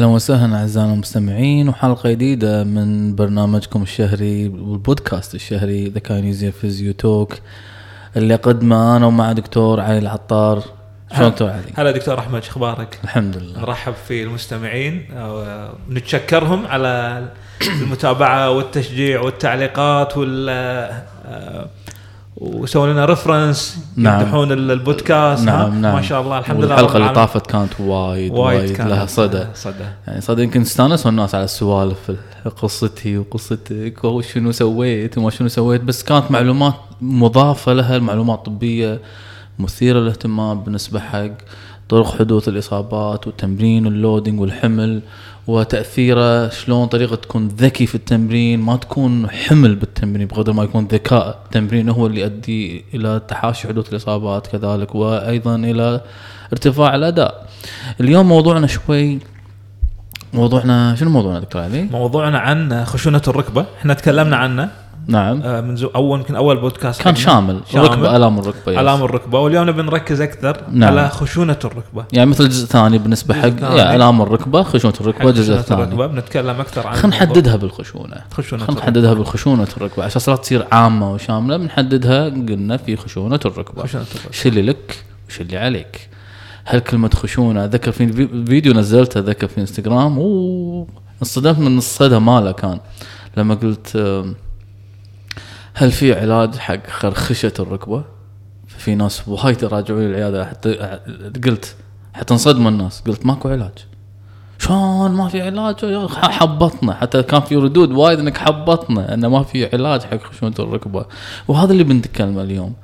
أهلا وسهلا اعزائنا المستمعين وحلقة جديدة من برنامجكم الشهري والبودكاست الشهري The Kinesia Physio Talk اللي اقدمه أنا ومع دكتور علي العطار شلون دكتور علي؟ هلا دكتور أحمد شو أخبارك؟ الحمد لله نرحب في المستمعين ونتشكرهم على المتابعة والتشجيع والتعليقات وال آه، وسووا لنا reference نعم. يمدحون البودكاست؟ نعم نعم ما شاء الله الحمد لله الحلقة اللي. طافت كانت وايد وايد وايد, كان لها صدى صدى يعني صدق يمكن استانسوا الناس على السوالف قصتي وقصتك وشنو سويت وما شنو سويت بس كانت معلومات مضافة لها معلومات طبية مثيرة للاهتمام بالنسبة حق طرق حدوث الإصابات والتمرين وال loading والحمل وتأثيره شلون طريقة تكون ذكي في التمرين ما تكون حمل بالتمرين بقدر ما يكون ذكاء. التمرين هو اللي يؤدي إلى تحاشي حدوث الإصابات كذلك وأيضا إلى ارتفاع الأداء. اليوم موضوعنا شوي موضوعنا شنو موضوعنا دكتور علي؟ موضوعنا عن خشونة الركبة. إحنا تكلمنا عنه. نعم آه، من زو اول يمكن أول بودكاست كان. شامل, شامل. الركبه آلام الركبة يس. آلام الركبة واليوم نبي نركز أكثر نعم. على خشونة الركبة يعني مثل جزء ثاني بالنسبة حق. يعني آلام الركبة خشونة الركبة الجزء الثاني الركبة بنتكلم أكثر عن خلينا. نحددها بالخشونة خشونة خلينا. نحددها بالخشونة الركبة عشان لا تصير عامة وشاملة بنحددها قلنا في خشونة الركبة خشونة الركبة إيش اللي لك وايش اللي عليك هل كلمة خشونة ذكر في في- فيديو نزلته ذكر في إنستغرام انصدمت من الصدى ماله كان لما قلت هل في علاج حق خرخشة الركبة؟ في ناس وايد راجعوا لي العيادة حتى قلت حتى انصدموا الناس قلت ماكو علاج. شلون؟ ما في علاج؟ حبطنا. حتى كان في ردود وايد إنك حبطنا إنه ما في علاج حق خشونة الركبة. وهذا اللي بنتكلم اليوم.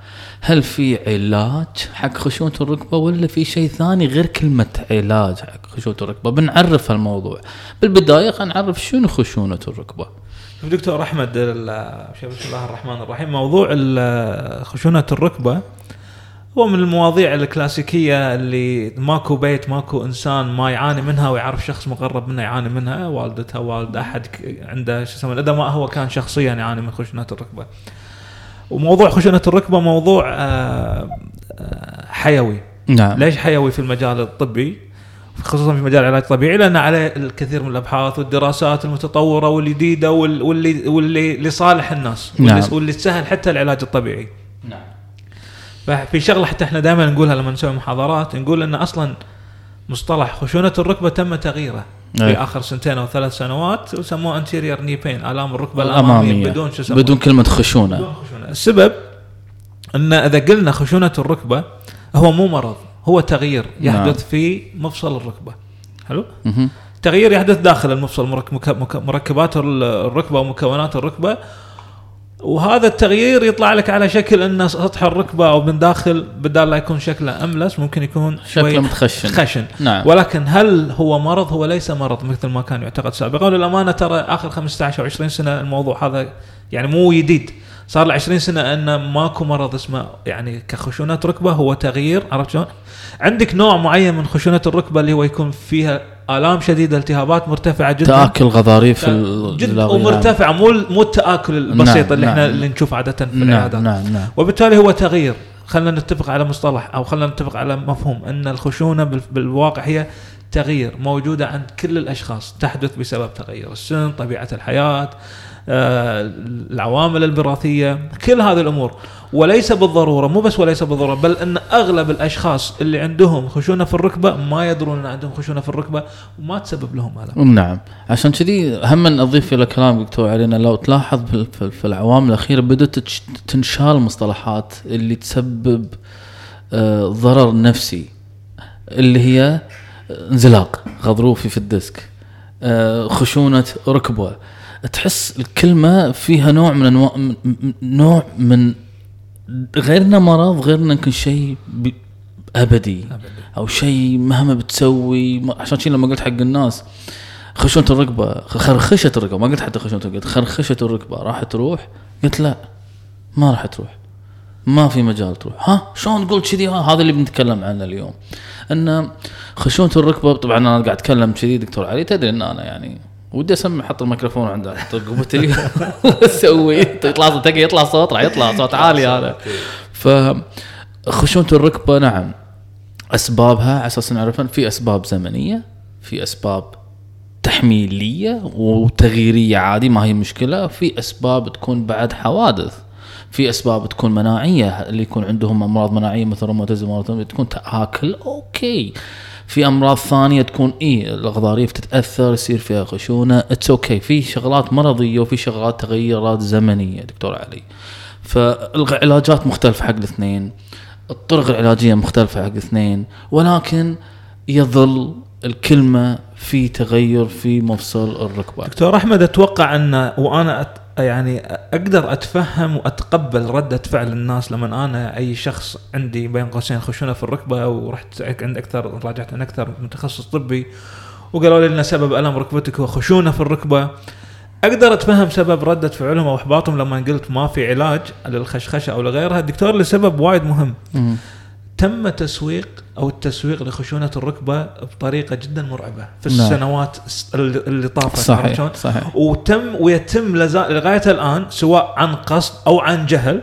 هل في علاج حق خشونة الركبة ولا في شيء ثاني غير كلمة علاج حق خشونة الركبة؟ بنعرف هالموضوع. بالبداية خلينا نعرف شنو خشونة الركبة. شوف دكتور احمد بسم الله الرحمن الرحيم موضوع خشونة الركبة هو من المواضيع الكلاسيكية اللي ماكو بيت ماكو إنسان ما يعاني منها ويعرف شخص مقرب منه يعاني منها. والدته والد أحد عنده شو يسمونه إذا ما هو كان شخصيا يعاني من خشونة الركبة. وموضوع خشونة الركبة موضوع آه، آه، حيوي. نعم. ليش حيوي في المجال الطبي؟ خصوصا في مجال العلاج الطبيعي لأن عليه الكثير من الأبحاث والدراسات المتطورة والجديدة وال- واللي واللي لصالح الناس واللي, نعم. واللي تسهل حتى العلاج الطبيعي. نعم. ففي شغلة حتى إحنا دائما نقولها لما نسوي محاضرات نقول إن أصلا مصطلح خشونة الركبة تم تغييره أي. في آخر سنتين أو ثلاث سنوات وسموه انتيريور ني بين آلام الركبة الأمامية الاماميه بدون شو بدون كلمة خشونة. بدون خشونة. السبب إن إذا قلنا خشونة الركبة هو مو مرض. هو تغيير يحدث نعم. في مفصل الركبة. حلو؟ مهم. تغيير يحدث داخل المفصل مركبات ال- الركبة ومكونات الركبة. وهذا التغيير يطلع لك على شكل أن سطح الركبة أو من داخل بدال لا يكون شكله أملس ممكن يكون شكله متخشن خشن. نعم. ولكن هل هو مرض؟ هو ليس مرض مثل ما كان يعتقد سابقا. وللأمانة ترى آخر 15 أو 20 سنة الموضوع هذا يعني مو جديد صار له 20 سنة ان ماكو مرض اسمه يعني كخشونه ركبة هو تغيير عرفت شلون؟ عندك نوع معين من خشونه الركبة اللي هو يكون فيها آلام شديدة التهابات مرتفعة جدا تأكل غضاريف ال- جدا الرئوية. ومرتفع مو مو التأكل البسيط نعم، اللي إحنا نعم. اللي نشوفه عادة في نعم العيادات نعم نعم وبالتالي هو تغيير خلينا نتفق على مصطلح أو خلينا نتفق على مفهوم أن الخشونة بال- بالواقع هي تغيير موجودة عند كل الأشخاص تحدث بسبب تغير السن، طبيعة الحياة، العوامل الوراثيه، كل هذه الأمور. وليس بالضرورة مو بس وليس بالضرورة بل إن أغلب الأشخاص اللي عندهم خشونة في الركبة ما يدرون إن عندهم خشونة في الركبة وما تسبب لهم ألم. نعم. عشان كذي هم نضيف إلى كلام دكتور علينا لو تلاحظ في- العوامل الأخيرة بدأت تنشال مصطلحات اللي تسبب آه، ضرر نفسي اللي هي انزلاق غضروفي في الديسك آه، خشونة ركبة. تحس الكلمة فيها نوع من انواع نوع من غير انه مرض غير انه يمكن شيء أبدي. أبدي. أو شيء مهما بتسوي عشان شي لما قلت حق الناس خشونة الركبة خرخشة الركبة ما قلت حتى خشونة قلت خرخشة الركبة راح تروح؟ قلت لا ما راح تروح. ما في مجال تروح. ها شلون قلت كذي؟ ها هذا اللي بنتكلم عنه اليوم. إن خشونة الركبة طبعا أنا قاعد أتكلم كذي دكتور علي تدري إن أنا يعني ودي اسمي أحط الميكروفون عند أحط رقبتي واسوي يطلع تقي يطلع صوت راح يطلع صوت عالي هذا. ف خشونة الركبة نعم. أسبابها على أساس نعرفها في أسباب زمنية في أسباب تحميلية وتغييرية عادي ما هي مشكلة. في أسباب تكون بعد حوادث. في أسباب تكون مناعية اللي يكون عندهم أمراض مناعية مثل روماتيزم تكون تأكل أوكي. في أمراض ثانية تكون اي الغضاريف تتاثر يصير فيها خشونه it's okay في شغلات مرضية وفي شغلات تغيرات زمنية دكتور علي. فالعلاجات مختلفة حق الاثنين. الطرق العلاجية مختلفة حق الاثنين. ولكن يظل الكلمة في تغير في مفصل الركبة. دكتور أحمد أتوقع أن وأنا يعني أقدر أتفهم وأتقبل رده فعل الناس لما أنا أي شخص عندي بين قوسين خشونه في الركبة ورحت عند أكثر راجعت عند أكثر متخصص طبي وقالوا لي ان سبب ألم ركبتك هو خشونه في الركبة. أقدر أتفهم سبب ردة فعلهم أو إحباطهم لما قلت ما في علاج للخشخشة أو لغيرها. الدكتور لسبب وايد مهم. تم تسويق أو التسويق لخشونة الركبة بطريقة جدا مرعبة في نعم. السنوات الس- اللي طافت؟ صحيح صحيح وتم ويتم لغاية الآن سواء عن قصد أو عن جهل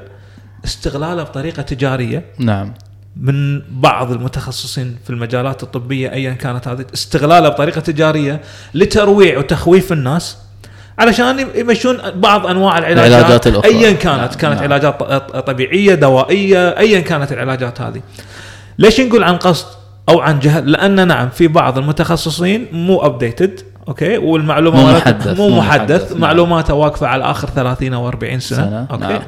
استغلاله بطريقة تجارية نعم من بعض المتخصصين في المجالات الطبية ايا كانت هذه استغلاله بطريقة تجارية لترويع وتخويف الناس علشان يمشون بعض أنواع العلاجات, العلاجات الأخرى. ايا كانت نعم، كانت نعم. علاجات طبيعية دوائية ايا كانت العلاجات هذه ليش نقول عن قصد أو عن جهل لأن نعم في بعض المتخصصين مو updated okay والمعلومة مو محدث، مو محدث نعم. معلوماته واقفة على آخر 30 أو 40 سنة, سنة، okay نعم.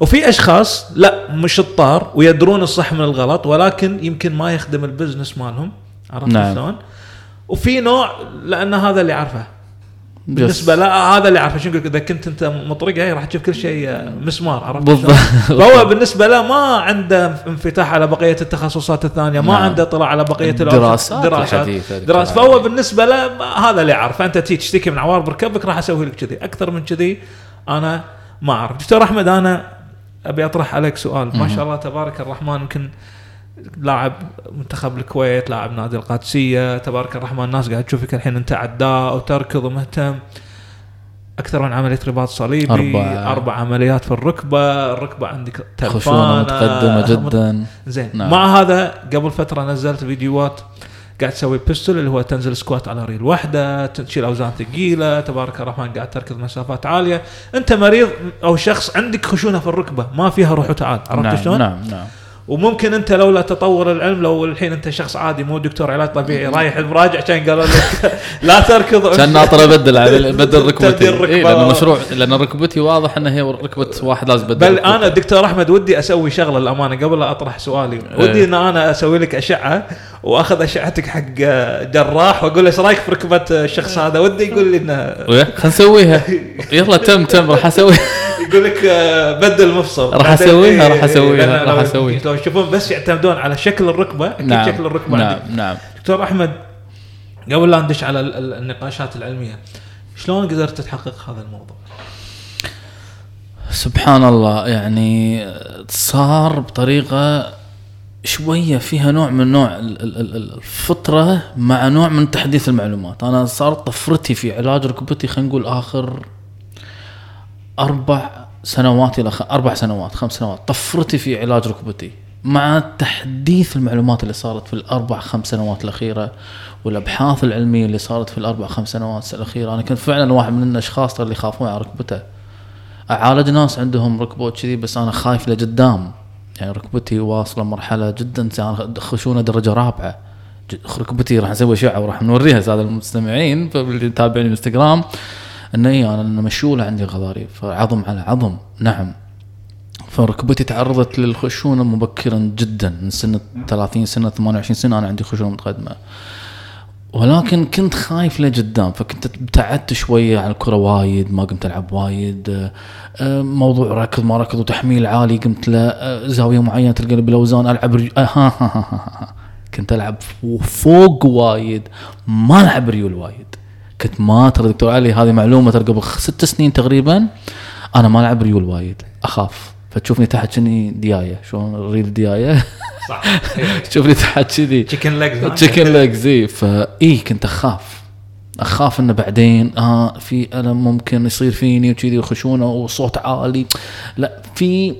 وفي أشخاص لا مش شطار ويدرون الصح من الغلط ولكن يمكن ما يخدم البزنس مالهم عرفت نعم. شلون؟ وفي نوع لأن هذا اللي عارفه بس- بالنسبة لا هذا اللي عارفه شو نقول إذا كنت أنت مطرقة هي راح تشوف كل شيء آه، مسمار عرفت بالضبط. فهو بالنسبة له ما عنده انفتاح على بقية التخصصات الثانية ما نعم. عنده اطلاع على بقية الدراسات دراسات دراسات. فهو. بالنسبة له هذا اللي يعرف فانت تيجي تشتكي من عوار بركبك راح أسوي لك كذي. أكثر من كذي أنا ما أعرف. دكتور أحمد أنا أبي أطرح عليك سؤال. ما شاء الله تبارك الرحمن يمكن لاعب منتخب الكويت لاعب نادي القادسية تبارك الرحمن الناس قاعد تشوفك الحين أنت عداء وتركض ومهتم. أكثر من عملية رباط صليبي أربعة. أربع عمليات في الركبة الركبة عندك خشونة تلفانة متقدمه جدا. زين. نعم. مع هذا قبل فترة نزلت فيديوهات قاعد تسوي pistol اللي هو تنزل squat على ريل واحدة تشيل أوزان ثقيلة تبارك الرحمن قاعد تركض مسافات عالية. أنت مريض أو شخص عندك خشونة في الركبة ما فيها روح وتعال. عرفت نعم شلون؟ نعم نعم. وممكن انت لولا تطور العلم لو الحين انت شخص عادي مو دكتور علاج طبيعي رايح المراجع كان قالوا لك لا تركض كان ناطر ابدل بدل ركبتي. إيه لأن المشروع لأن ركبتي واضح انها هي ركبة واحد لازم بدل بل. أنا دكتور أحمد ودي أسوي شغلة للأمانة قبل لا أطرح سؤالي ودي إيه. إن أنا أسوي لك أشعة وأخذ أشعتك حق جراح وأقول له إيش رأيك في ركبة الشخص هذا؟ ودي يقول لي إنه خلينا نسويها يلا تم تم راح أسوي يقول لك بدل مفصل. راح بعدين أسويها، إيه، راح أسويها، لأن راح أسويها. لو يشوفون بس يعتمدون على شكل الركبة أكيد نعم شكل الركبة نعم عندك. نعم. دكتور أحمد قبل لا ندش على ال- ال- النقاشات العلمية شلون قدرت تحقق هذا الموضوع؟ سبحان الله يعني صار بطريقة شوية فيها نوع من نوع ال- ال- ال- الفطرة مع نوع من تحديث المعلومات. أنا صارت طفرتي في علاج ركبتي خلينا نقول آخر أربع سنوات إلى خ... أربع سنوات خمس سنوات. طفرتي في علاج ركبتي مع تحديث المعلومات اللي صارت في الأربع خمس سنوات الأخيرة والأبحاث العلمية اللي صارت في الأربع خمس سنوات الأخيرة. أنا كنت فعلا واحد من الأشخاص اللي يخافون على ركبته. أعالج ناس عندهم ركبة كذي بس أنا خايف لقدام. يعني ركبتي واصلة مرحلة جدا خشونة درجة رابعة. ركبتي راح نسوي اشعه وراح نوريها ساده المستمعين اللي يتابعني الانستغرام إنه اي أنا مشوله عندي غضاريف عظم على عظم. نعم. فركبتي تعرضت للخشونة مبكرا جدا. من سنه 30 سنه 28 سنة أنا عندي خشونة متقدمة. ولكن كنت خايف لقدام فكنت ابتعدت شوية عن الكرة وايد ما قمت ألعب وايد آه، موضوع ركض ما ركض وتحميل عالي قمت له آه، زاوية معينة تلقى بالاوزان ألعب رج... آه، ها ها ها ها. كنت ألعب فوق وايد ما ألعب ريول وايد كنت ما ترى دكتور علي هذه معلومة ترى قبل ست سنين تقريبا أنا ما ألعب ريول وايد أخاف فتشوفني تحت شني دياية؟ شلون الريل دياية؟ صح. تشوفني تحت كذي chicken legs chicken legs إي. فاي كنت أخاف. أخاف إنه بعدين آه في ألم ممكن يصير فيني وكذي وخشونه وصوت عالي. لا في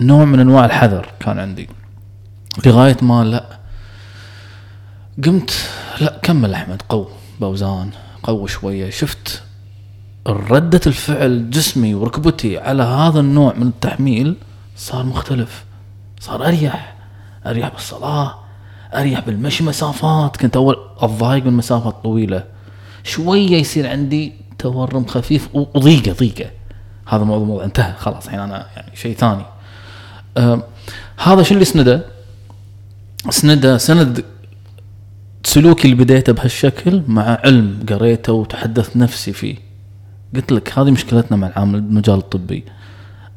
نوع من أنواع الحذر كان عندي. لغاية ما لا. قمت لا كمل أحمد قو باوزان قو شوية. شفت ردة الفعل جسمي وركبتي على هذا النوع من التحميل صار مختلف صار أريح أريح بالصلاة أريح بالمشي مسافات. كنت أول اتضايق من مسافات طويلة. شوية يصير عندي تورم خفيف وضيقة ضيقة. هذا موضوع موضوع انتهى. خلاص الحين أنا يعني شيء ثاني. آه هذا شو اللي سنده؟ سنده سند سلوكي اللي بديته بهالشكل مع علم قريته وتحدثت نفسي فيه. قلت لك هذه مشكلتنا مع العامل المجال الطبي.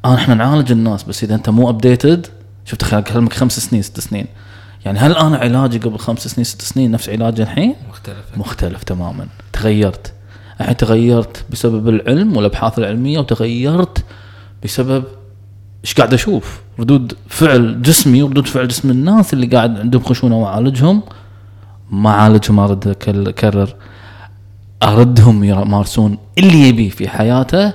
آه إحنا نعالج الناس بس إذا أنت مو updated شفت خلال كلامك خمس سنين ست سنين. يعني هل أنا علاجي قبل خمس سنين ست سنين نفس علاجي الحين؟ مختلف. مختلف تماما. تغيرت. الحين تغيرت بسبب العلم والأبحاث العلمية وتغيرت بسبب إيش قاعد أشوف؟ ردود فعل جسمي وردود فعل جسم الناس اللي قاعد عندهم خشونة وأعالجهم. ما أعالجهم ارد اكرر أردهم يمارسون اللي يبيه في حياته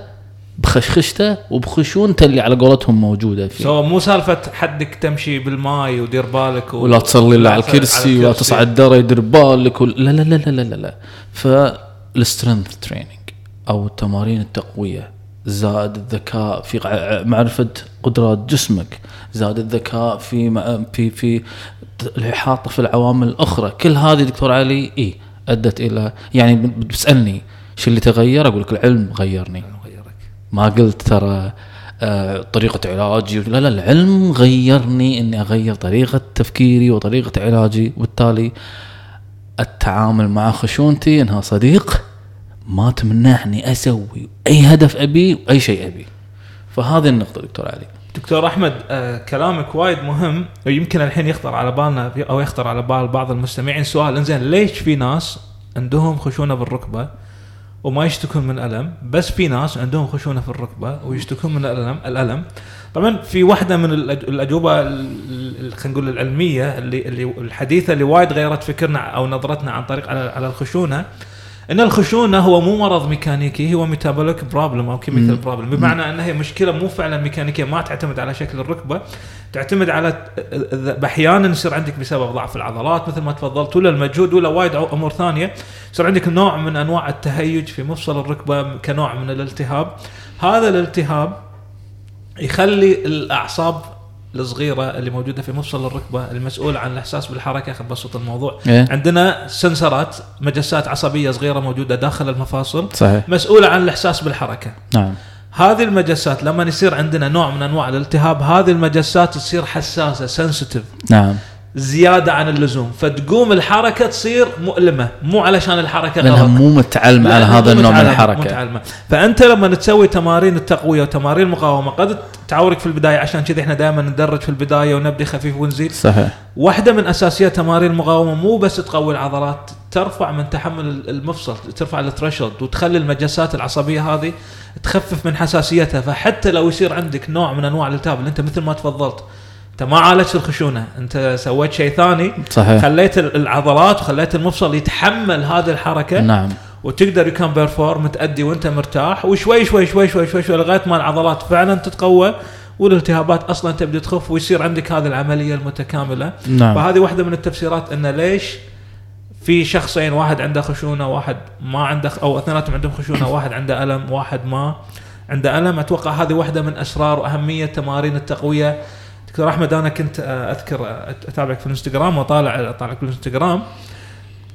بخشخشته وبخشونته اللي على قولتهم موجودة فيه. so مو سالفة حدك تمشي بالماي ودير بالك و... ولا تصلي الا على الكرسي ولا تصعد درج دير بالك ولا- لا لا لا لا لا لا فال strength training أو التمارين التقوية زاد الذكاء في معرفة قدرات جسمك زاد الذكاء في في في الإحاطة في العوامل الأخرى. كل هذه دكتور علي اي أدت إلى يعني بتسألني شو اللي تغير؟ أقول لك العلم غيرني. غيرك. ما قلت ترى آه، طريقة علاجي لا لا العلم غيرني إني أغير طريقة تفكيري وطريقة علاجي وبالتالي التعامل مع خشونتي إنها صديق ما تمنعني أسوي أي هدف أبي وأي شيء أبي. فهذه النقطة دكتور علي. دكتور أحمد آه كلامك وايد مهم. ويمكن الحين يخطر على بالنا أو يخطر على بال بعض المستمعين سؤال. إنزين ليش في ناس عندهم خشونة بالركبه وما يشتكون من ألم؟ بس في ناس عندهم خشونة في الركبة ويشتكون من الالم الألم. طبعا في واحدة من الأجوبة ال- ال- خلينا نقول العلمية اللي اللي الحديثة اللي وايد غيرت فكرنا أو نظرتنا عن طريق على الخشونة. إن الخشونة هو مو مرض ميكانيكي هو metabolic problem أو chemical. problem بمعنى إن هي مشكلة مو فعلا ميكانيكية ما تعتمد على شكل الركبة تعتمد على أحيانا يصير عندك بسبب ضعف العضلات مثل ما تفضلت ولا المجهود ولا وايد أمور ثانية. يصير عندك نوع من أنواع التهيج في مفصل الركبة كنوع من الالتهاب. هذا الالتهاب يخلي الأعصاب الصغيرة اللي موجودة في مفصل الركبة المسؤوله عن الإحساس بالحركة خل بسط الموضوع. إيه؟ عندنا سنسرات مجسات عصبية صغيرة موجودة داخل المفاصل صحيح. مسؤوله عن الإحساس بالحركة. نعم. هذه المجسات لما يصير عندنا نوع من أنواع الالتهاب هذه المجسات تصير حساسة سنسيتيف نعم. زيادة عن اللزوم. فتقوم الحركة تصير مؤلمة مو علشان الحركة لأنها غلط. مو متعلمة على هذا النوع من الحركة. متعلمة. فأنت لما تسوي تمارين التقوية وتمارين المقاومة قد تعورك في البداية عشان كذا إحنا دائما ندرج في البداية ونبدي خفيف ونزيد. صحيح. واحدة من أساسيات تمارين المقاومة مو بس تقوي العضلات ترفع من تحمل المفصل ترفع ال threshold وتخلي المجسات العصبية هذه تخفف من حساسيتها. فحتى لو يصير عندك نوع من أنواع الالتهاب اللي أنت مثل ما تفضلت أنت ما عالجت الخشونة أنت سويت شيء ثاني صحيح. خليت ال- العضلات وخليت المفصل يتحمل هذه الحركة نعم. وتقدر you can perform تأدي وأنت مرتاح وشوي شوي شوي شوي شوي, شوي لغاية ما العضلات فعلا تتقوى والالتهابات أصلا تبدأ تخف ويصير عندك هذه العملية المتكاملة. نعم. فهذه واحدة من التفسيرات انه ليش في شخصين واحد عنده خشونة واحد ما عنده أو اثنيناتهم عندهم خشونة واحد عنده ألم واحد ما عنده ألم. أتوقع هذه واحدة من أسرار وأهمية تمارين التقوية دكتور أحمد أنا كنت آه، أذكر آه، أتابعك في الإنستغرام واطالع أطالعك في الانستغرام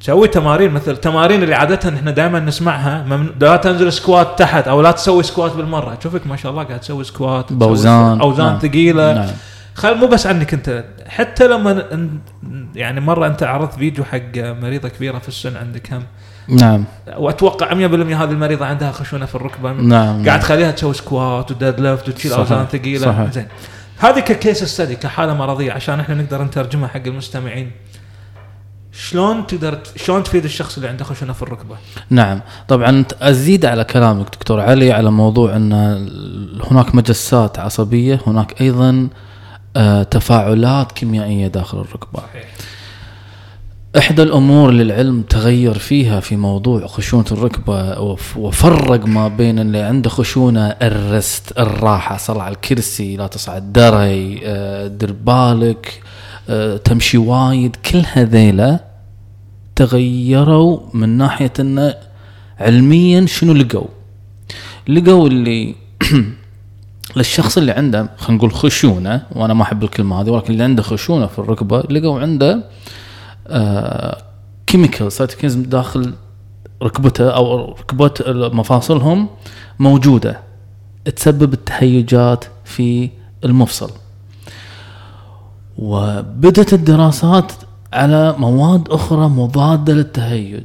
تسوي تمارين مثل التمارين اللي عادة إحنا دائما نسمعها ممن... لا تنزل squat تحت أو لا تسوي squat بالمرة. تشوفك ما شاء الله قاعد تسوي squat تسوي بأوزان. أوزان نعم. ثقيلة. نعم. خل مو بس عنك انت حتى لما يعني مرة أنت عرضت فيديو حق مريضة كبيرة في السن عندك هم؟ نعم. وأتوقع 100% هذه المريضة عندها خشونة في الركبة. نعم قاعد تخليها تسوي squat و deadlift وتشيل. أوزان ثقيلة. صحيح. زين. هذه ك case study كحالة مرضية عشان إحنا نقدر نترجمها حق المستمعين. شلون تقدر شلون تفيد الشخص اللي عنده خشونة في الركبة؟ نعم. طبعا أزيد على كلامك دكتور علي على موضوع إن هناك مجسات عصبية هناك أيضا آه، تفاعلات كيميائية داخل الركبة. صحيح. إحدى الأمور اللي العلم تغير فيها في موضوع خشونة الركبة وف- وفرق ما بين اللي عنده خشونة الرست الراحة صلع الكرسي لا تصعد دري آه، دير بالك آه، تمشي وايد. كل هذيلا تغيروا من ناحية انه علميا شنو لقوا؟ لقوا اللي للشخص اللي عنده خلينا نقول خشونة وأنا ما أحب الكلمة هذه ولكن اللي عنده خشونة في الركبة لقوا عنده chemical cytokines داخل ركبته أو ركبات مفاصلهم موجودة تسبب التهيجات في المفصل. وبدت الدراسات على مواد أخرى مضادة للتهيج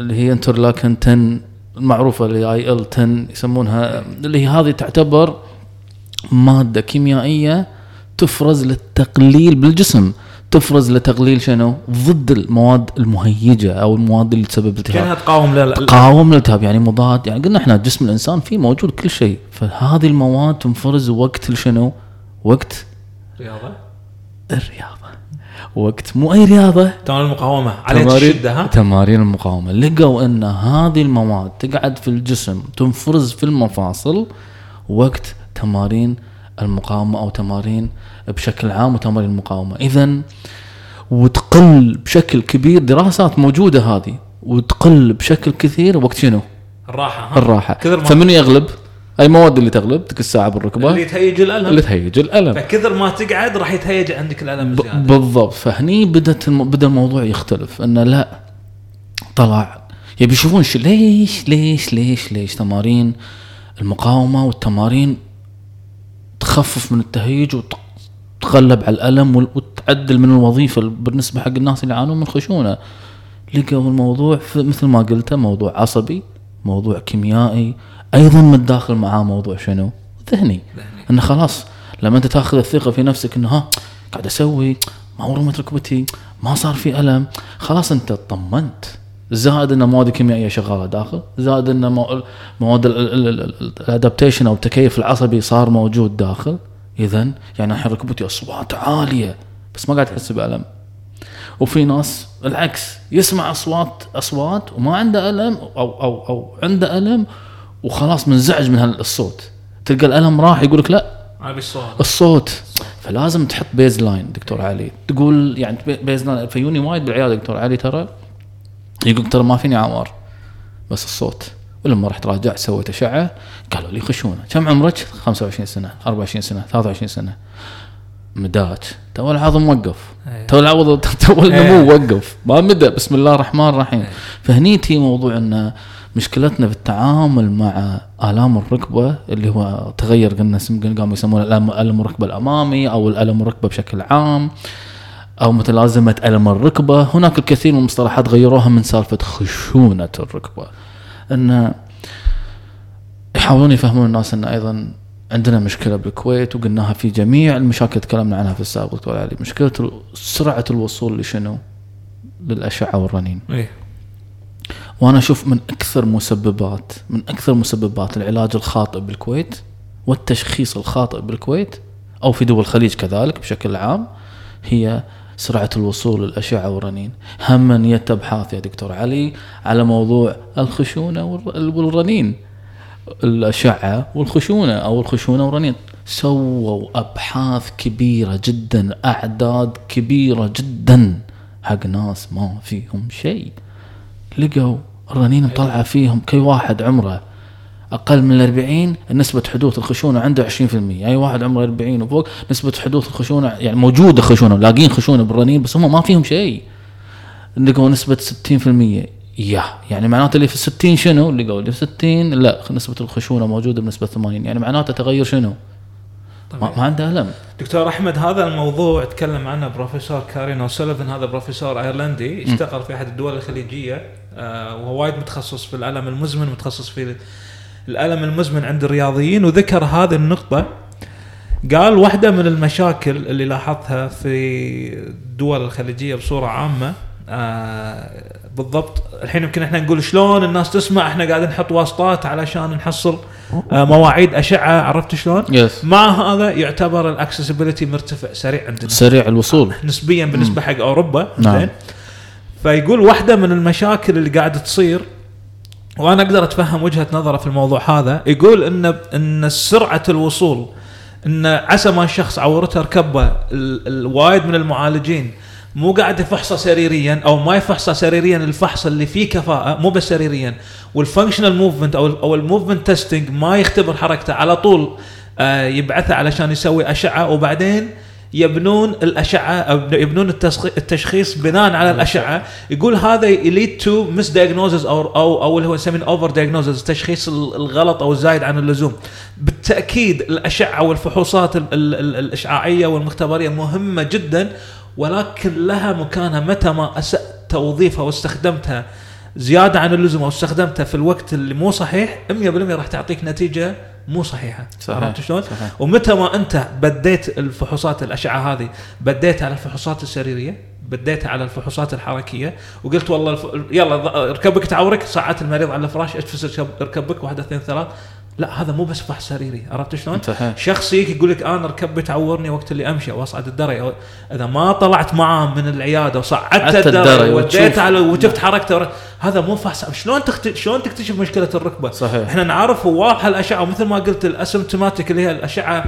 اللي هي انترلاكن 10 المعروفة اللي اي ال 10 يسمونها اللي هي هذه تعتبر مادة كيميائية تفرز للتقليل بالجسم. تفرز لتقليل شنو؟ ضد المواد المهيجة أو المواد اللي تسبب التهاب. كأنها تقاوم لل- تقاوم الالتهاب يعني مضاد يعني قلنا إحنا جسم الإنسان فيه موجود كل شيء. فهذه المواد تنفرز وقت شنو؟ وقت الرياضه الرياضة. وقت مو أي رياضة. تمارين المقاومة. تمارين- الشده ها تمارين المقاومة. لقوا إن هذه المواد تقعد في الجسم تنفرز في المفاصل وقت تمارين المقاومة أو تمارين بشكل عام وتمارين المقاومة. اذا وتقل بشكل كبير دراسات موجودة هذه وتقل بشكل كثير وقت شنو؟ الراحة ها؟ الراحة. فمن يغلب؟ أي مواد اللي تغلب؟ تلك الساعة بالركبة. اللي تهيج الألم. اللي تهيج الألم. فكثر ما تقعد راح يتهيج عندك الألم زيادة. بالضبط. فهني بدت الم... بدأ الموضوع يختلف إنه لا طلع. يبي يشوفون. ليش ليش ليش ليش تمارين المقاومة والتمارين تخفف من التهيج وتغلب على الألم وتعدل من الوظيفة بالنسبة حق الناس اللي يعانون من خشونة. لقوا الموضوع مثل ما قلت موضوع عصبي موضوع كيميائي أيضا متداخل معاه موضوع شنو؟ ذهني. انه خلاص لما أنت تأخذ الثقة في نفسك إنه ها قاعد أسوي ما ورمت ركبتي ما صار في ألم خلاص أنت اطمنت. زائد إن مواد كيميائية شغالة داخل زائد إن مو- مواد الادابتيشن أو التكيف العصبي صار موجود داخل. اذا يعني الحين ركبتي أصوات عالية بس ما قاعد تحس بألم. وفي ناس العكس يسمع أصوات أصوات وما عنده ألم أو أو أو عنده ألم وخلاص منزعج من هالصوت تلقى الألم راح يقول لك لا ابي الصوت. الصوت. فلازم تحط baseline دكتور علي. تقول يعني baseline يجوني وايد بالعيادة دكتور علي ترى. يقول ترى ما فيني عوار بس الصوت. ولما رحت راجعت سويت أشعة قالوا لي خشونة. كم عمرك؟ 25 سنة 24 سنة 23 سنة. ما مدى. تو العظم وقف. أيه. تو العظم تو النمو إيه. وقف. ما مدى. بسم الله الرحمن الرحيم. فهني تي موضوع إن مشكلتنا في التعامل مع آلام الركبة اللي هو تغير قلنا قاموا يسمونه ألم الركبه الأمامي أو الألم الركبه بشكل عام. أو متلازمة ألم الركبة. هناك الكثير من المصطلحات غيروها من سالفة خشونة الركبة. إن يحاولون يفهمون الناس إن أيضا عندنا مشكلة بالكويت وقلناها في جميع المشاكل تكلمنا عنها في السابق دكتور علي. مشكلة سرعة الوصول لشنو؟ للأشعة والرنين. إيه. وأنا أشوف من أكثر مسببات من أكثر مسببات العلاج الخاطئ بالكويت والتشخيص الخاطئ بالكويت أو في دول الخليج كذلك بشكل عام هي سرعة الوصول للأشعة والرنين. هم جت أبحاث يا دكتور علي على موضوع الخشونة والر- والرنين. الأشعة والخشونة أو الخشونة والرنين. سووا أبحاث كبيرة جدا أعداد كبيرة جدا. حق ناس ما فيهم شيء. لقوا الرنين مطلعة فيهم أي واحد عمره أقل من الأربعين نسبة حدوث الخشونة عنده 20% أي واحد عمره 40 وفوق نسبة حدوث الخشونة يعني موجودة خشونة لاقين خشونة بالرنين بس هم ما فيهم شيء. لقوا نسبة 60% يا يعني معناته اللي في 60 شنو؟ لقوا اللي في 60 لا نسبة الخشونة موجودة بنسبة 80 يعني معناته تغير شنو؟ ما, ما عنده ألم. دكتور أحمد هذا الموضوع تكلم عنه بروفيسور كيران أوسوليفان هذا بروفيسور أيرلندي يشتغل في أحد الدول الخليجية آه وهو وايد متخصص في الالم المزمن متخصص في الألم المزمن عند الرياضيين وذكر هذه النقطة. قال واحدة من المشاكل اللي لاحظتها في الدول الخليجية بصورة عامة آه بالضبط الحين يمكن إحنا نقول شلون الناس تسمع إحنا قاعدين نحط واسطات علشان نحصل آه مواعيد أشعة عرفت شلون؟ بس مع هذا يعتبر ال accessibility مرتفع سريع عندنا. سريع الوصول. نسبيا بالنسبة حق أوروبا. نعم. فيقول واحدة من المشاكل اللي قاعدة تصير وأنا أقدر أتفهم وجهة نظره في الموضوع هذا. يقول إن إن سرعة الوصول إن على ما الشخص عورته ركبه ال- الوايد من المعالجين مو قاعد يفحصه سريريا أو ما يفحصه سريريا الفحص اللي فيه كفاءة مو بس سريريا. وال functional movement أو أو ال movement testing ما يختبر حركته على طول آه يبعثه علشان يسوي أشعة وبعدين يبنون الأشعة أو يبنون التشخيص بناء على الأشعة. يقول هذا ي lead to misdiagnosis أو أو أو اللي هو نسميه overdiagnosis التشخيص ال- الغلط أو الزايد عن اللزوم. بالتأكيد الأشعة والفحوصات ال- ال- ال- الإشعاعية والمختبرية مهمة جدا ولكن لها مكانها متى ما أسأت توظيفها واستخدمتها زيادة عن اللزوم أو استخدمتها في الوقت اللي مو صحيح 100% راح تعطيك نتيجة مو صحيحة صحيح. عرفت شلون؟ ومتى ما انت بديت الفحوصات الأشعة هذه بديت على الفحوصات السريرية بديت على الفحوصات الحركية وقلت والله الف... يلا ركبك تعورك صعدت المريض على الفراش اتفس ركب- ركبك واحد اثنين ثلاث لا هذا مو بس فحص سريري عرفت شلون؟ صحيح شخص يجيك يقول لك أنا ركبي تعورني وقت اللي أمشي أو أصعد الدرج أو إذا ما طلعت معاه من العيادة وصعدت عدت الدرج وديت. على وشفت حركته ور- هذا مو فحص شلون تخت... شلون تكتشف مشكلة الركبة؟ صحيح إحنا نعرف واضحة الأشعة ومثل ما قلت الاسمتوماتيك اللي هي الأشعة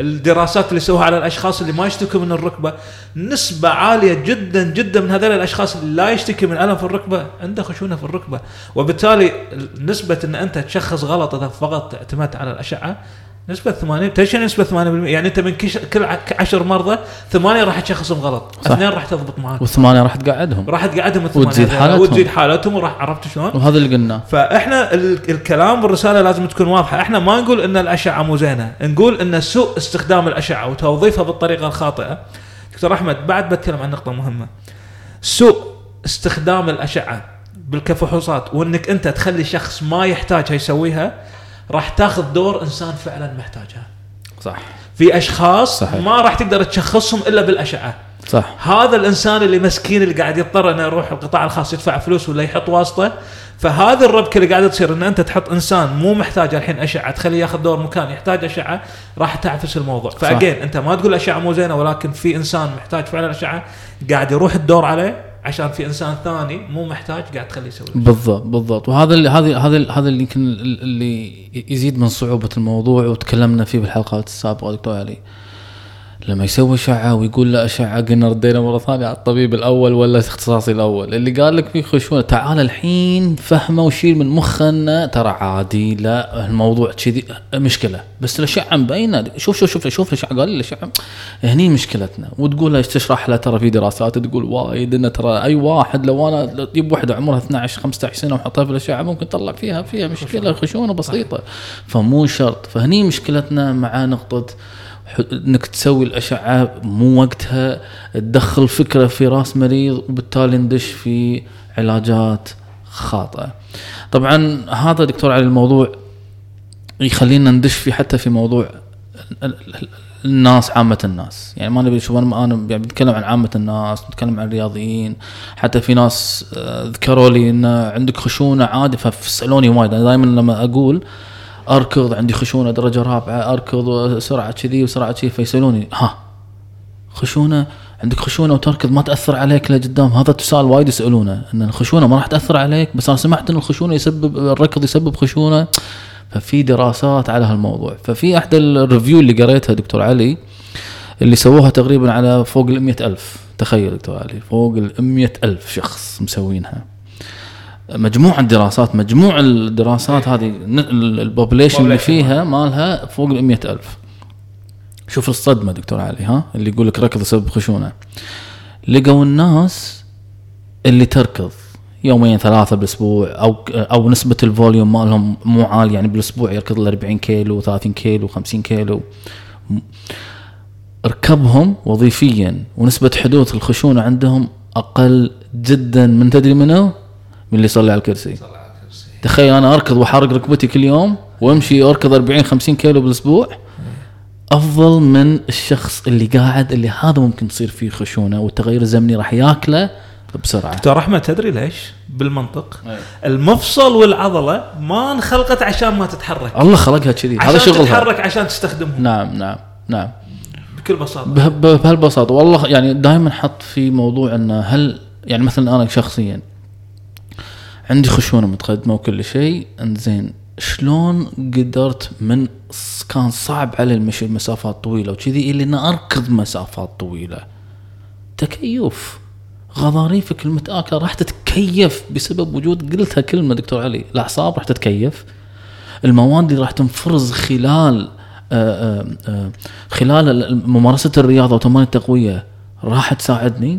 الدراسات اللي يسووها على الأشخاص اللي ما يشتكوا من الركبة نسبة عالية جدا جدا من هذول الأشخاص اللي لا يشتكي من ألم في الركبة عنده خشونة في الركبة. وبالتالي نسبة إن أنت تشخص غلط إذا فقط اعتمدت على الأشعة نسبة 80 تدري نسبة 80% يعني أنت من كل ع- 10 مرضى ثمانية راح تشخصهم غلط، صح. اثنين راح تضبط معاك والثمانيه راح تقعدهم راح تقعدهم الثمانية وتزيد حالتهم. وتزيد حالتهم وراح عرفت شلون؟ وهذا اللي قلناه فإحنا ال- الكلام بالرساله لازم تكون واضحة، إحنا ما نقول إن الأشعة مو زينة، نقول إن سوء استخدام الأشعة وتوظيفها بالطريقة الخاطئة. دكتور أحمد بعد بتكلم عن نقطة مهمة. سوء استخدام الأشعة بالكفحوصات وإنك أنت تخلي شخص ما يحتاجها يسويها راح تاخذ دور إنسان فعلا محتاجها. صح في أشخاص صحيح. ما راح تقدر تشخصهم إلا بالأشعة. صح هذا الإنسان اللي مسكين اللي قاعد يضطر إنه يروح القطاع الخاص يدفع فلوس ولا يحط واسطة فهذه الربكه اللي قاعدة تصير ان أنت تحط إنسان مو محتاج الحين أشعة تخليه ياخذ دور مكان يحتاج أشعة راح تعفس الموضوع فأجين أنت ما تقول أشعة مو زينة ولكن في إنسان محتاج فعلا أشعة قاعد يروح الدور عليه عشان في إنسان ثاني مو محتاج قاعد تخليه يسوي بالضبط بالضبط. وهذا اللي هذا هذا هذا اللي يمكن اللي يزيد من صعوبة الموضوع وتكلمنا فيه بالحلقات السابقة دكتور علي. لما يسوي اشعه ويقول له اشعه قلنا ردينا مرة ثانية على الطبيب الأول ولا اختصاصي الأول؟ اللي قال لك في خشونة. تعال الحين فهمه وشيل من مخنا. ترى عادي لا الموضوع كذي. مشكلة. بس الأشعة مبينة. شوف شوف شوف شوف الأشعة. قال لي الأشعة. هني مشكلتنا. وتقول له تشرح له ترى في دراسات تقول وايد إنه ترى أي واحد لو أنا تجيب واحدة عمرها 12 15 سنة وحطها في الأشعة ممكن تطلع فيها فيها مشكلة خشونة. بسيطة. فمو شرط. فهني مشكلتنا مع نقطة إنك تسوي الأشعة مو وقتها تدخل فكرة في رأس مريض وبالتالي ندش في علاجات خاطئة. طبعا هذا دكتور علي الموضوع يخلينا ندش في حتى في موضوع ال- ال- الناس عامة الناس. يعني ما نبي شوف أنا يعني بتكلم عن عامة الناس بتكلم عن الرياضيين. حتى في ناس آه، ذكروا لي إن عندك خشونة عادي فسألوني وايد. أنا دائما لما أقول أركض عندي خشونة درجة رابعة أركض سرعة كذي وسرعة كذي فيسألوني ها خشونة؟ عندك خشونة وتركض ما تأثر عليك لقدام هذا تساؤل وايد يسألونه إن الخشونة ما راح تأثر عليك بس أنا سمعت إن الخشونة يسبب الركض يسبب خشونة. ففي دراسات على هالموضوع. ففي احدى ال review اللي قريتها دكتور علي اللي سووها تقريبا على فوق ال ألف. تخيل دكتور علي فوق ال ألف شخص مسوينها. مجموع الدراسات مجموع الدراسات هذه ال population اللي فيها مالها فوق ال ألف. شوف الصدمة دكتور علي ها اللي يقول لك ركض يسبب خشونة. لقوا الناس اللي تركض يومين ثلاثة بالأسبوع أو أو نسبة الفوليوم مالهم مو عالية يعني بالأسبوع يركض له 40 كيلو 30 كيلو 50 كيلو. ركبهم وظيفيا ونسبة حدوث الخشونة عندهم أقل جدا من تدري منه؟ من اللي يصلي على الكرسي. تخيل أنا أركض وأحرق ركبتي كل يوم وأمشي أركض 40 50 كيلو بالأسبوع. أفضل من الشخص اللي قاعد اللي هذا ممكن تصير فيه خشونة والتغير الزمني راح ياكله بسرعة. دكتور احمد تدري ليش؟ بالمنطق. المفصل والعضلة ما انخلقت عشان ما تتحرك. الله خلقها كذي. هذا عشان شغلها. تتحرك عشان تستخدمهم نعم نعم نعم. بكل بساطة. به- به- بهالبساطة. والله يعني دائما حط في موضوع إنه هل يعني مثلا أنا شخصيا عندي خشونة متقدمه وكل شيء. انزين شلون قدرت من كان صعب علي المشي مسافات طويلة وكذي إلى ان أركض مسافات طويلة. تكيف. غضاريفك المتآكلة راح تتكيف بسبب وجود قلتها كلمة دكتور علي. الأعصاب راح تتكيف. المواد اللي راح تنفرز خلال آه، آه، آه، خلال ال- ممارسة الرياضة وتمارين التقوية راح تساعدني.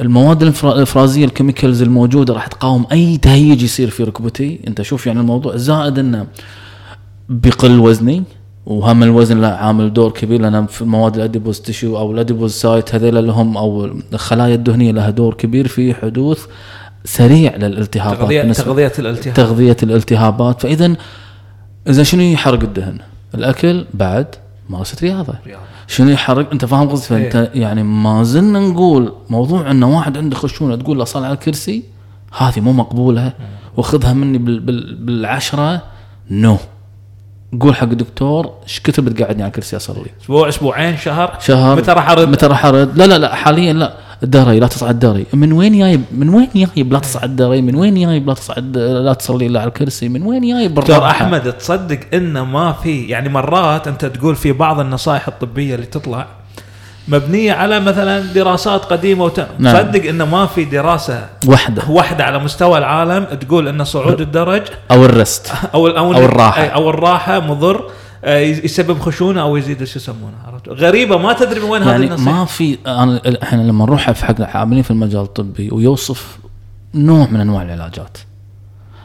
المواد الإفرازية ال chemicals الموجودة راح تقاوم أي تهيج يصير في ركبتي. أنت شوف يعني الموضوع زائد انه بيقل وزني وهم الوزن له عامل دور كبير لأن في المواد ال adipose tissue أو ال adipocyte هذول اللي هم أو الخلايا الدهنية لها دور كبير في حدوث سريع للالتهابات. تغذيه بالنسبة- تغذية الالتهاب. تغذية الالتهابات. فإذا إذا شنو يحرق الدهن؟ الأكل بعد ممارسه رياضة. رياضة. شنو يحرق؟ أنت فاهم قصدي؟ فأنت يعني ما زلنا نقول موضوع انه واحد عنده خشونة تقول له صل على الكرسي هذه مو مقبولة وخذها مني بال بال بالعشرة. نو. قول حق الدكتور إيش كثر بتقعدني على الكرسي اصلي أسبوع أسبوعين شهر؟ شهر. متى راح أرد؟ متى راح أرد؟ لا لا لا حاليا لا. الدري لا تصعد دري من وين جايب من وين جايب لا تصعد دري من وين جايب لا تصعد لا تصلي إلا على الكرسي من وين جايب بالراحة؟ أحمد تصدق انه ما في يعني مرات أنت تقول في بعض النصائح الطبية اللي تطلع مبنية على مثلا دراسات قديمة وت... نعم. تصدق انه ما في دراسة وحدة واحدة على مستوى العالم تقول إن صعود الدرج أو الرست أو أو, أو الراحة. أي- أو الراحة مضر يسبب خشونة أو يزيد شو يسمونه عرفت؟ غريبة ما تدري من وين هذه يعني ما في أنا إحنا لما نروح في حق عاملين في المجال الطبي ويوصف نوع من أنواع العلاجات.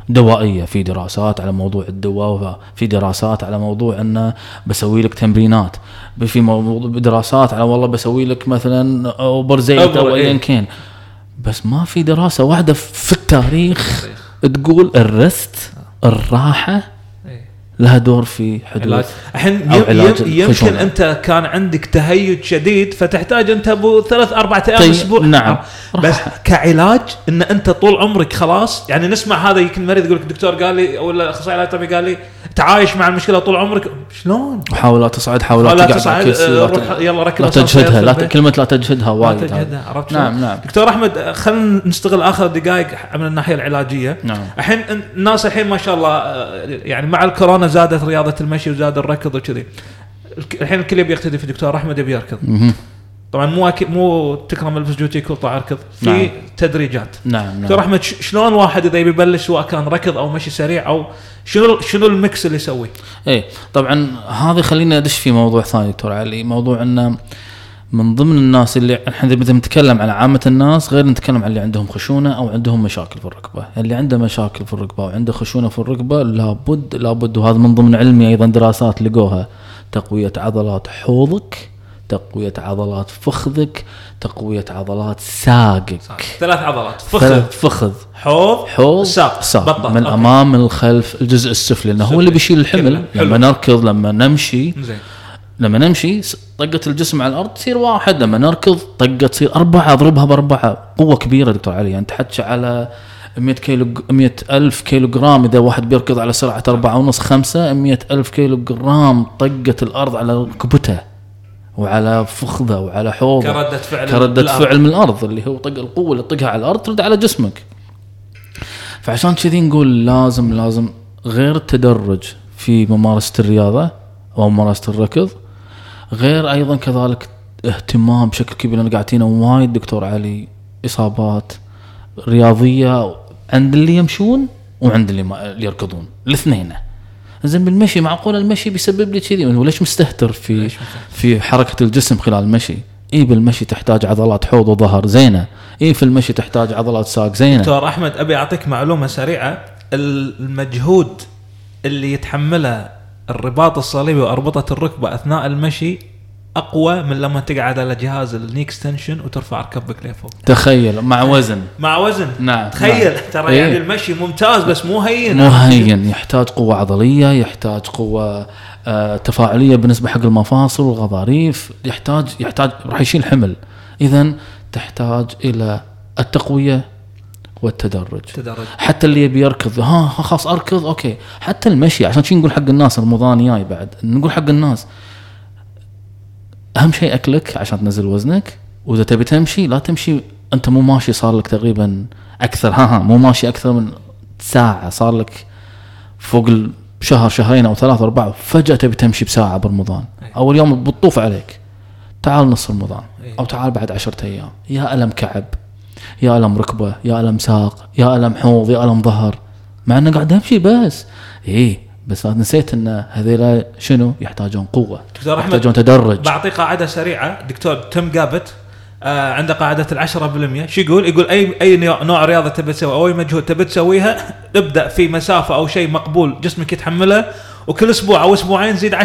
دوائية في دراسات على موضوع الدواء في دراسات على موضوع إنه بسوي لك تمرينات. في موضوع دراسات على والله بسوي لك مثلا أوبر زيت أو ايا. كان بس ما في دراسة واحدة في التاريخ. تقول الرست الراحة. لها دور في حدوث الحين يمكن. أنت كان عندك تهيج شديد فتحتاج أنت أبو ثلاث أربع أيام طيب، أسبوع نعم. بس كعلاج إن أنت طول عمرك خلاص يعني نسمع هذا يمكن مريض يقول لك الدكتور قال لي ولا أخصائي علاج طبيعي قال لي تعايش مع المشكلة طول عمرك شلون؟ وحاول لا تصعد حاول لا لا تصعد لا آه، روح يلا ركب لا تجهدها لا. كلمة لا تجهدها وايد تجهدها هذه. عرفت نعم؟ نعم دكتور أحمد آه، خلينا نستغل آخر دقائق من الناحية العلاجية نعم. الحين الناس الحين ما شاء الله آه، يعني مع الكورونا زادت رياضة المشي وزاد الركض وكذي الحين الكل يبي يقتدي في دكتور أحمد يبي يركض. طبعا مو أكيد مو تكرم البس جوتي كل طلع اركض في نعم. تدريجات نعم نعم أحمد شلون واحد إذا يبي يبلش سواء كان ركض أو مشي سريع أو شنو شنو ال mix اللي يسويه؟ إيه طبعا هذا خلينا ندش في موضوع ثاني دكتور علي موضوع إنه من ضمن الناس اللي إحنا إذا نتكلم على عامة الناس غير نتكلم عن اللي عندهم خشونة أو عندهم مشاكل في الركبة، اللي عنده مشاكل في الركبة وعنده خشونة في الركبة لابد لابد وهذا من ضمن علمي أيضا دراسات لقوها تقوية عضلات حوضك، تقوية عضلات فخذك، تقوية عضلات ساقك. ثلاث عضلات. فخذ. فخذ. حوض حوض ساق. ساق. بطل من أوكي. الامام من الخلف الجزء السفلي. لأنه هو اللي بيشيل الحمل. حلو. لما نركض لما نمشي. زين. لما نمشي طقة الجسم على الأرض تصير واحد. لما نركض طقة تصير أربعة. أضربها بأربعة. قوة كبيرة دكتور علي. يعني تحكي على 100 كيلو 100 ألف كيلو جرام إذا واحد بيركض على سرعة أربعة ونص خمسة 100 ألف كيلو جرام طقة الأرض على ركبته. وعلى فخذه وعلى حوضه. كردة فعل كردة. فعل من الأرض اللي هو طق القوة اللي تطقها على الأرض ترد على جسمك. فعشان كذي نقول لازم لازم غير التدرج في ممارسة الرياضة أو ممارسة الركض. غير أيضا كذلك اهتمام بشكل كبير لأن قاعدين وايد دكتور علي إصابات رياضية عند اللي يمشون وعند اللي, ما اللي يركضون الاثنين. زين بالمشي معقول المشي بيسبب لي كذي؟ وليش مستهتر في في حركة الجسم خلال المشي؟ اي بالمشي تحتاج عضلات حوض وظهر زينة. اي في المشي تحتاج عضلات ساق زينة. دكتور أحمد أبي أعطيك معلومة سريعة. المجهود اللي يتحمله الرباط الصليبي وأربطة الركبة أثناء المشي أقوى من لما تقعد على جهاز الني اكستنشن وترفع ركبك لفوق. تخيل مع وزن. مع وزن. نعم تخيل. نعم. ترى إيه. يعني المشي ممتاز بس مو هين. مو هين. يحتاج قوة عضلية يحتاج قوة آه، تفاعلية بالنسبة حق المفاصل والغضاريف يحتاج يحتاج راح يشيل حمل. إذا تحتاج إلى التقوية والتدرج. تدرج. حتى اللي يبي يركض. ها ها خلاص أركض أوكي. حتى المشي عشان شي نقول حق الناس رمضان جاي بعد. نقول حق الناس. أهم شيء أكلك عشان تنزل وزنك. وإذا تبي تمشي لا تمشي. أنت مو ماشي صار لك تقريبا أكثر. ها ها مو ماشي أكثر من ساعة. صار لك فوق شهر شهرين أو ثلاثة أربعة. فجأة تبي تمشي بساعة برمضان. أول يوم بتطوف عليك. تعال نص رمضان. أو تعال بعد عشرة أيام. يا ألم كعب. يا ألم ركبة. يا ألم ساق. يا ألم حوض. يا ألم ظهر. مع إنه قاعد أمشي بس. إيه. بس نسيت إن هذيلا شنو؟ يحتاجون قوة دكتور أحمد، يحتاجون تدرج. بعطي قاعدة سريعة. دكتور تم جابت آه عنده قاعدة العشرة بالمية. شو يقول؟ يقول أي أي نوع رياضة تبي تسوي أو أي مجهود تبي تسويها ابدأ في مسافة أو شيء مقبول جسمك يتحمله وكل أسبوع أو أسبوعين زيد 10% 10%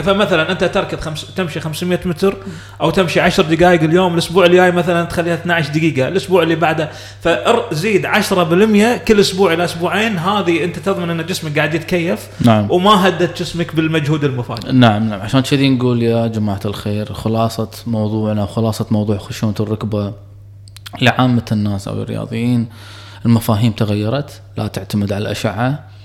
فمثلا أنت تركض خمس تمشي 500 متر أو تمشي 10 دقائق اليوم الأسبوع الجاي مثلا تخليها 12 دقيقة. الأسبوع اللي بعده فزيد 10% كل أسبوع إلى أسبوعين. هذه أنت تضمن أن جسمك قاعد يتكيف نعم. وما هدت جسمك بالمجهود المفاجئ. نعم نعم. عشان كذي نقول يا جماعة الخير خلاصة موضوعنا خلاصة موضوع خشونة الركبة لعامة الناس أو الرياضيين المفاهيم تغيرت لا تعتمد على الأشعة.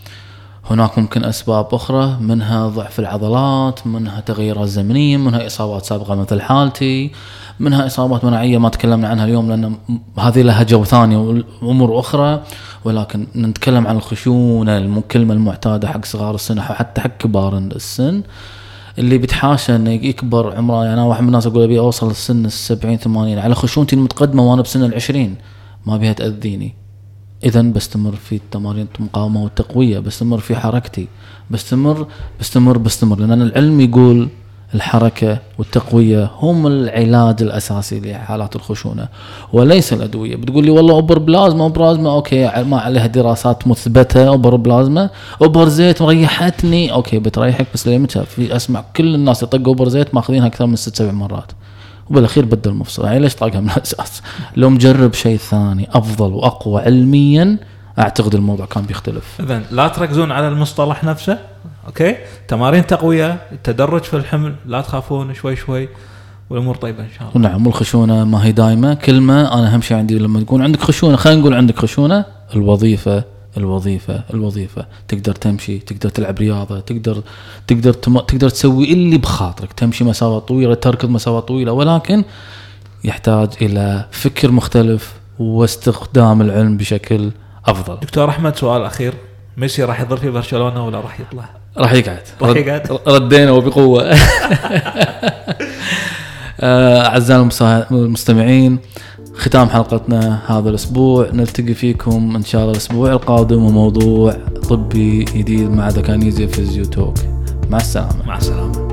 هناك ممكن أسباب أخرى منها ضعف العضلات منها تغيرات زمنية منها إصابات سابقة مثل حالتي منها إصابات مناعية ما تكلمنا عنها اليوم لأن م- هذه لها جو ثاني وأمور أخرى ولكن نتكلم عن الخشونة الكلمة المعتادة حق صغار السن حتى حق كبار السن اللي بتحاشى إنه يكبر عمره. يعني أنا واحد من الناس أقول أبي أوصل للسن السبعين ثمانين على خشونتي المتقدمة وأنا بسن العشرين ما بيها تأذيني. اذا بستمر في تمارين المقاومة والتقوية بستمر في حركتي بستمر بستمر بستمر لأن العلم يقول الحركة والتقوية هم العلاج الأساسي لحالات الخشونة. وليس الأدوية. بتقول لي والله إبر بلازما بلازما okay ما عليها دراسات مثبتة إبر بلازما. إبر زيت ريحتني. okay بتريحك بس لمتى في أسمع كل الناس يطقوا إبر زيت ماخذينها أكثر من ست سبع مرات. وبالأخير بدل مفصل يعني ليش طاقها من الأساس؟ لو مجرب شيء ثاني أفضل وأقوى علميا أعتقد الموضوع كان بيختلف. اذا لا تركزون على المصطلح نفسه أوكي؟ تمارين تقوية التدرج في الحمل لا تخافون شوي شوي والأمور طيبة إن شاء الله. ونعم والخشونه ما هي دايمة. كلمة أنا أهم شيء عندي لما تكون عندك خشونة خلينا نقول عندك خشونة الوظيفة الوظيفة الوظيفة. تقدر تمشي تقدر تلعب رياضة تقدر تقدر تم... تقدر تسوي اللي بخاطرك. تمشي مسافات طويلة تركض مسافات طويلة. ولكن يحتاج إلى فكر مختلف واستخدام العلم بشكل أفضل. دكتور أحمد سؤال أخير. ميسي راح يظل في برشلونة ولا راح يطلع؟ راح يقعد. راح يقعد. ردينا وبقوة. آه، أعزائي المستمعين ختام حلقتنا هذا الأسبوع. نلتقي فيكم إن شاء الله الأسبوع القادم وموضوع طبي جديد مع ذا كانيزيا فيزيو توك مع السلامة. مع السلامة.